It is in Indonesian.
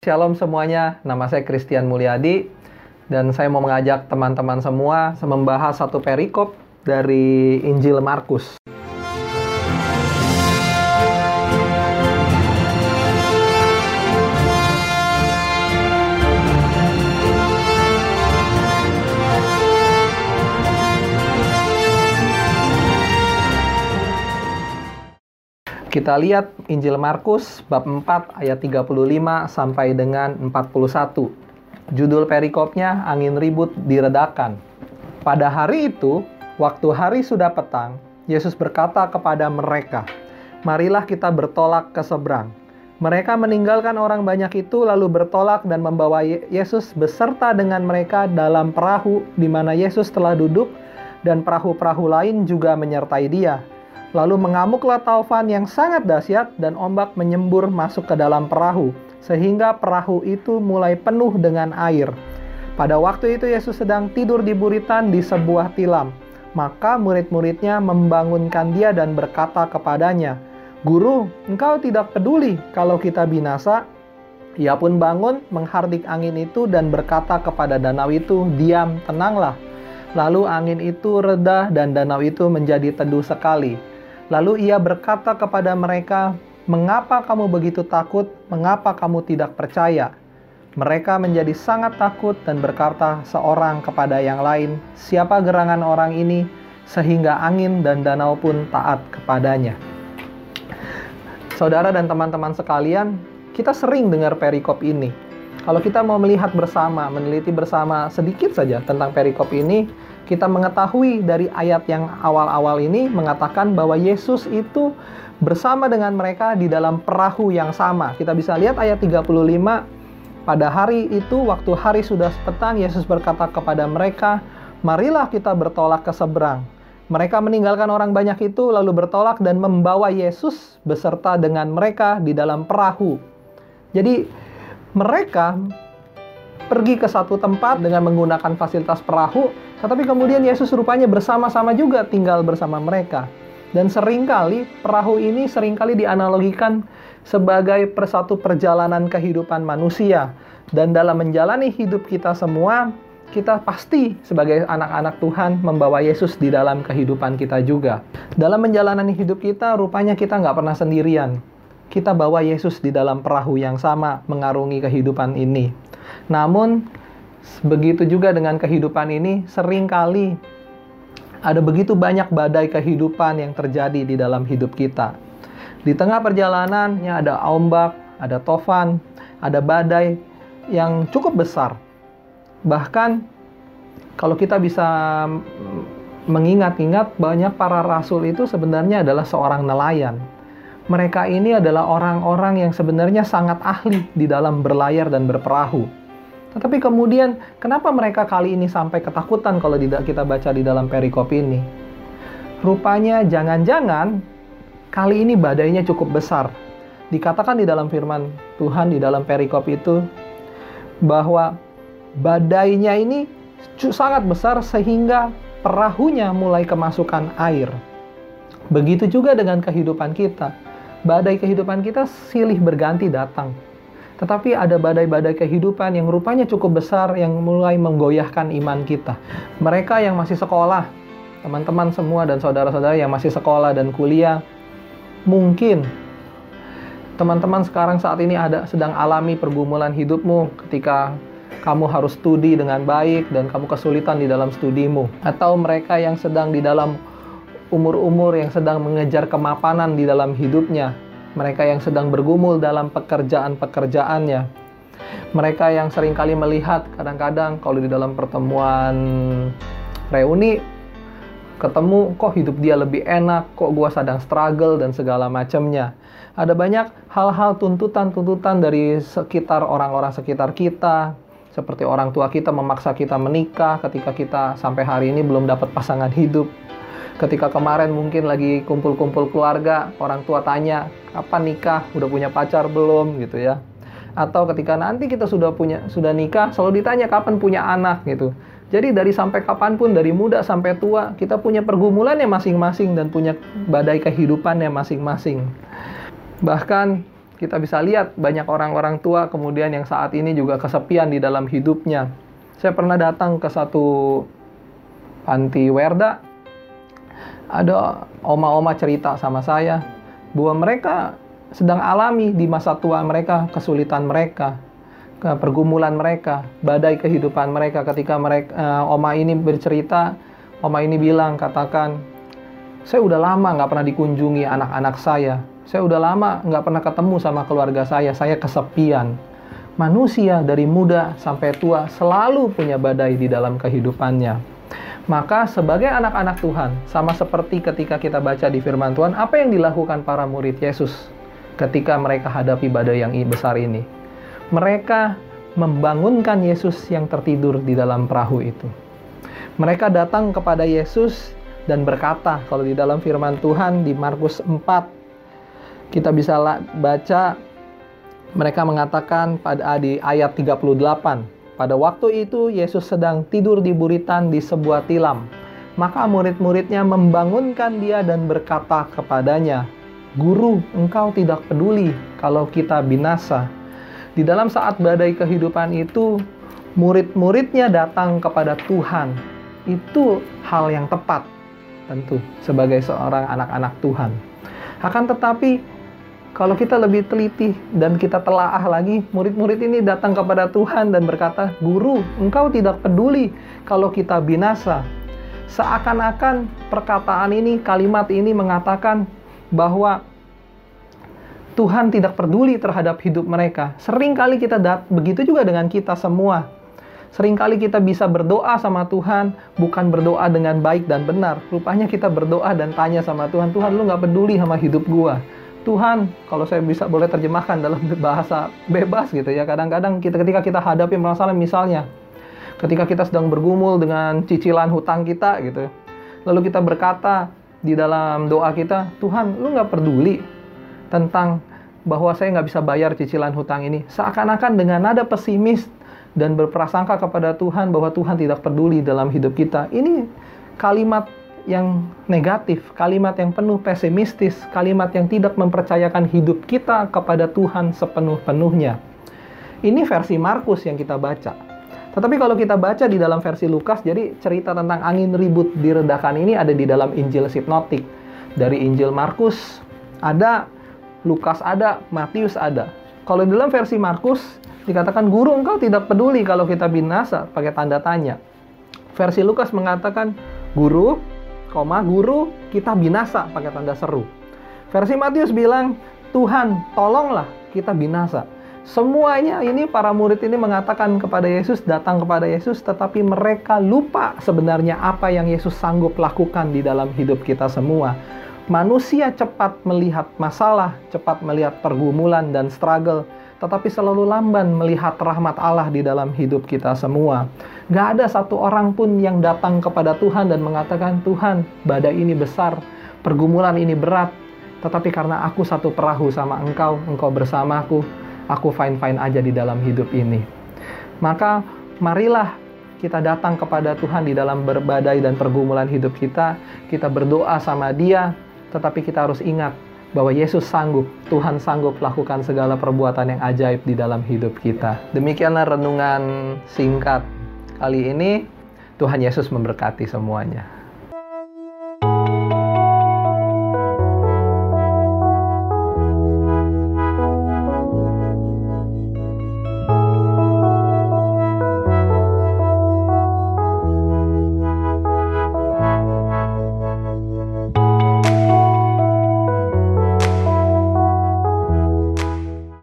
Shalom semuanya, nama saya Christian Mulyadi dan saya mau mengajak teman-teman semua membahas satu perikop dari Injil Markus. Kita lihat Injil Markus bab 4 ayat 35 sampai dengan 41. Judul perikopnya Angin Ribut Diredakan. Pada hari itu, waktu hari sudah petang, Yesus berkata kepada mereka, "Marilah kita bertolak ke seberang." Mereka meninggalkan orang banyak itu lalu bertolak dan membawa Yesus beserta dengan mereka dalam perahu di mana Yesus telah duduk dan perahu-perahu lain juga menyertai dia. Lalu mengamuklah taufan yang sangat dahsyat dan ombak menyembur masuk ke dalam perahu, sehingga perahu itu mulai penuh dengan air. Pada waktu itu Yesus sedang tidur di buritan di sebuah tilam. Maka murid-muridnya membangunkan dia dan berkata kepadanya, Guru, engkau tidak peduli kalau kita binasa? Ia pun bangun, menghardik angin itu dan berkata kepada danau itu, Diam, tenanglah. Lalu angin itu reda dan danau itu menjadi teduh sekali. Lalu ia berkata kepada mereka, "Mengapa kamu begitu takut? Mengapa kamu tidak percaya?" Mereka menjadi sangat takut dan berkata seorang kepada yang lain, "Siapa gerangan orang ini sehingga angin dan danau pun taat kepadanya?" Saudara dan teman-teman sekalian, kita sering dengar perikop ini. Kalau kita mau melihat bersama, meneliti bersama sedikit saja tentang perikop ini, kita mengetahui dari ayat yang awal-awal ini mengatakan bahwa Yesus itu bersama dengan mereka di dalam perahu yang sama. Kita bisa lihat ayat 35 pada hari itu waktu hari sudah petang Yesus berkata kepada mereka, "Marilah kita bertolak ke seberang." Mereka meninggalkan orang banyak itu lalu bertolak dan membawa Yesus beserta dengan mereka di dalam perahu. Jadi mereka pergi ke satu tempat dengan menggunakan fasilitas perahu, tetapi kemudian Yesus rupanya bersama-sama juga tinggal bersama mereka. Dan sering kali perahu ini sering kali dianalogikan sebagai persatu perjalanan kehidupan manusia. Dan dalam menjalani hidup kita semua, kita pasti sebagai anak-anak Tuhan membawa Yesus di dalam kehidupan kita juga. Dalam menjalani hidup kita, rupanya kita nggak pernah sendirian. Kita bawa Yesus di dalam perahu yang sama mengarungi kehidupan ini. Namun, begitu juga dengan kehidupan ini, sering kali ada begitu banyak badai kehidupan yang terjadi di dalam hidup kita. Di tengah perjalanannya ada ombak, ada tofan, ada badai yang cukup besar. Bahkan kalau kita bisa mengingat-ingat banyak para rasul itu sebenarnya adalah seorang nelayan. Mereka ini adalah orang-orang yang sebenarnya sangat ahli di dalam berlayar dan berperahu. Tetapi kemudian, kenapa mereka kali ini sampai ketakutan kalau tidak kita baca di dalam perikop ini? Rupanya jangan-jangan kali ini badainya cukup besar. Dikatakan di dalam firman Tuhan di dalam perikop itu bahwa badainya ini sangat besar sehingga perahunya mulai kemasukan air. Begitu juga dengan kehidupan kita. Badai kehidupan kita silih berganti datang tetapi ada badai-badai kehidupan yang rupanya cukup besar yang mulai menggoyahkan iman kita. Mereka yang masih sekolah, teman-teman semua dan saudara-saudara yang masih sekolah dan kuliah, mungkin teman-teman sekarang saat ini ada sedang alami pergumulan hidupmu ketika kamu harus studi dengan baik dan kamu kesulitan di dalam studimu atau mereka yang sedang di dalam umur-umur yang sedang mengejar kemapanan di dalam hidupnya mereka yang sedang bergumul dalam pekerjaan-pekerjaannya, mereka yang sering kali melihat kadang-kadang kalau di dalam pertemuan reuni ketemu kok hidup dia lebih enak, kok gua sedang struggle dan segala macamnya. Ada banyak hal-hal tuntutan-tuntutan dari sekitar orang-orang sekitar kita, seperti orang tua kita memaksa kita menikah ketika kita sampai hari ini belum dapat pasangan hidup ketika kemarin mungkin lagi kumpul-kumpul keluarga, orang tua tanya, kapan nikah, udah punya pacar belum gitu ya. Atau ketika nanti kita sudah punya sudah nikah, selalu ditanya kapan punya anak gitu. Jadi dari sampai kapan pun, dari muda sampai tua, kita punya pergumulannya masing-masing dan punya badai kehidupannya masing-masing. Bahkan kita bisa lihat banyak orang-orang tua kemudian yang saat ini juga kesepian di dalam hidupnya. Saya pernah datang ke satu panti Werda, ada oma-oma cerita sama saya bahwa mereka sedang alami di masa tua mereka kesulitan mereka, pergumulan mereka, badai kehidupan mereka ketika mereka uh, oma ini bercerita, oma ini bilang katakan saya udah lama nggak pernah dikunjungi anak-anak saya. Saya udah lama nggak pernah ketemu sama keluarga saya. Saya kesepian. Manusia dari muda sampai tua selalu punya badai di dalam kehidupannya. Maka sebagai anak-anak Tuhan, sama seperti ketika kita baca di firman Tuhan, apa yang dilakukan para murid Yesus ketika mereka hadapi badai yang besar ini? Mereka membangunkan Yesus yang tertidur di dalam perahu itu. Mereka datang kepada Yesus dan berkata kalau di dalam firman Tuhan di Markus 4 kita bisa baca mereka mengatakan pada di ayat 38 pada waktu itu Yesus sedang tidur di buritan di sebuah tilam maka murid-muridnya membangunkan dia dan berkata kepadanya Guru, engkau tidak peduli kalau kita binasa. Di dalam saat badai kehidupan itu, murid-muridnya datang kepada Tuhan. Itu hal yang tepat tentu sebagai seorang anak-anak Tuhan. Akan tetapi kalau kita lebih teliti dan kita telaah lagi, murid-murid ini datang kepada Tuhan dan berkata, "Guru, engkau tidak peduli kalau kita binasa." Seakan-akan perkataan ini, kalimat ini mengatakan bahwa Tuhan tidak peduli terhadap hidup mereka. Sering kali kita begitu juga dengan kita semua Seringkali kita bisa berdoa sama Tuhan, bukan berdoa dengan baik dan benar. Rupanya kita berdoa dan tanya sama Tuhan, Tuhan lu nggak peduli sama hidup gua. Tuhan, kalau saya bisa boleh terjemahkan dalam bahasa bebas gitu ya. Kadang-kadang kita ketika kita hadapi masalah misalnya, ketika kita sedang bergumul dengan cicilan hutang kita gitu. Lalu kita berkata di dalam doa kita, Tuhan, lu nggak peduli tentang bahwa saya nggak bisa bayar cicilan hutang ini. Seakan-akan dengan nada pesimis dan berprasangka kepada Tuhan bahwa Tuhan tidak peduli dalam hidup kita. Ini kalimat yang negatif, kalimat yang penuh pesimistis, kalimat yang tidak mempercayakan hidup kita kepada Tuhan sepenuh-penuhnya. Ini versi Markus yang kita baca. Tetapi kalau kita baca di dalam versi Lukas, jadi cerita tentang angin ribut diredakan ini ada di dalam Injil Sipnotik. Dari Injil Markus ada, Lukas ada, Matius ada. Kalau di dalam versi Markus, Dikatakan guru engkau tidak peduli kalau kita binasa pakai tanda tanya. Versi Lukas mengatakan guru, koma guru kita binasa pakai tanda seru. Versi Matius bilang Tuhan tolonglah kita binasa. Semuanya ini para murid ini mengatakan kepada Yesus, datang kepada Yesus, tetapi mereka lupa sebenarnya apa yang Yesus sanggup lakukan di dalam hidup kita semua. Manusia cepat melihat masalah, cepat melihat pergumulan dan struggle, tetapi selalu lamban melihat rahmat Allah di dalam hidup kita semua. Gak ada satu orang pun yang datang kepada Tuhan dan mengatakan, Tuhan, badai ini besar, pergumulan ini berat, tetapi karena aku satu perahu sama engkau, engkau bersamaku, aku fine-fine aja di dalam hidup ini. Maka marilah kita datang kepada Tuhan di dalam berbadai dan pergumulan hidup kita, kita berdoa sama dia, tetapi kita harus ingat bahwa Yesus sanggup, Tuhan sanggup lakukan segala perbuatan yang ajaib di dalam hidup kita. Demikianlah renungan singkat kali ini. Tuhan Yesus memberkati semuanya.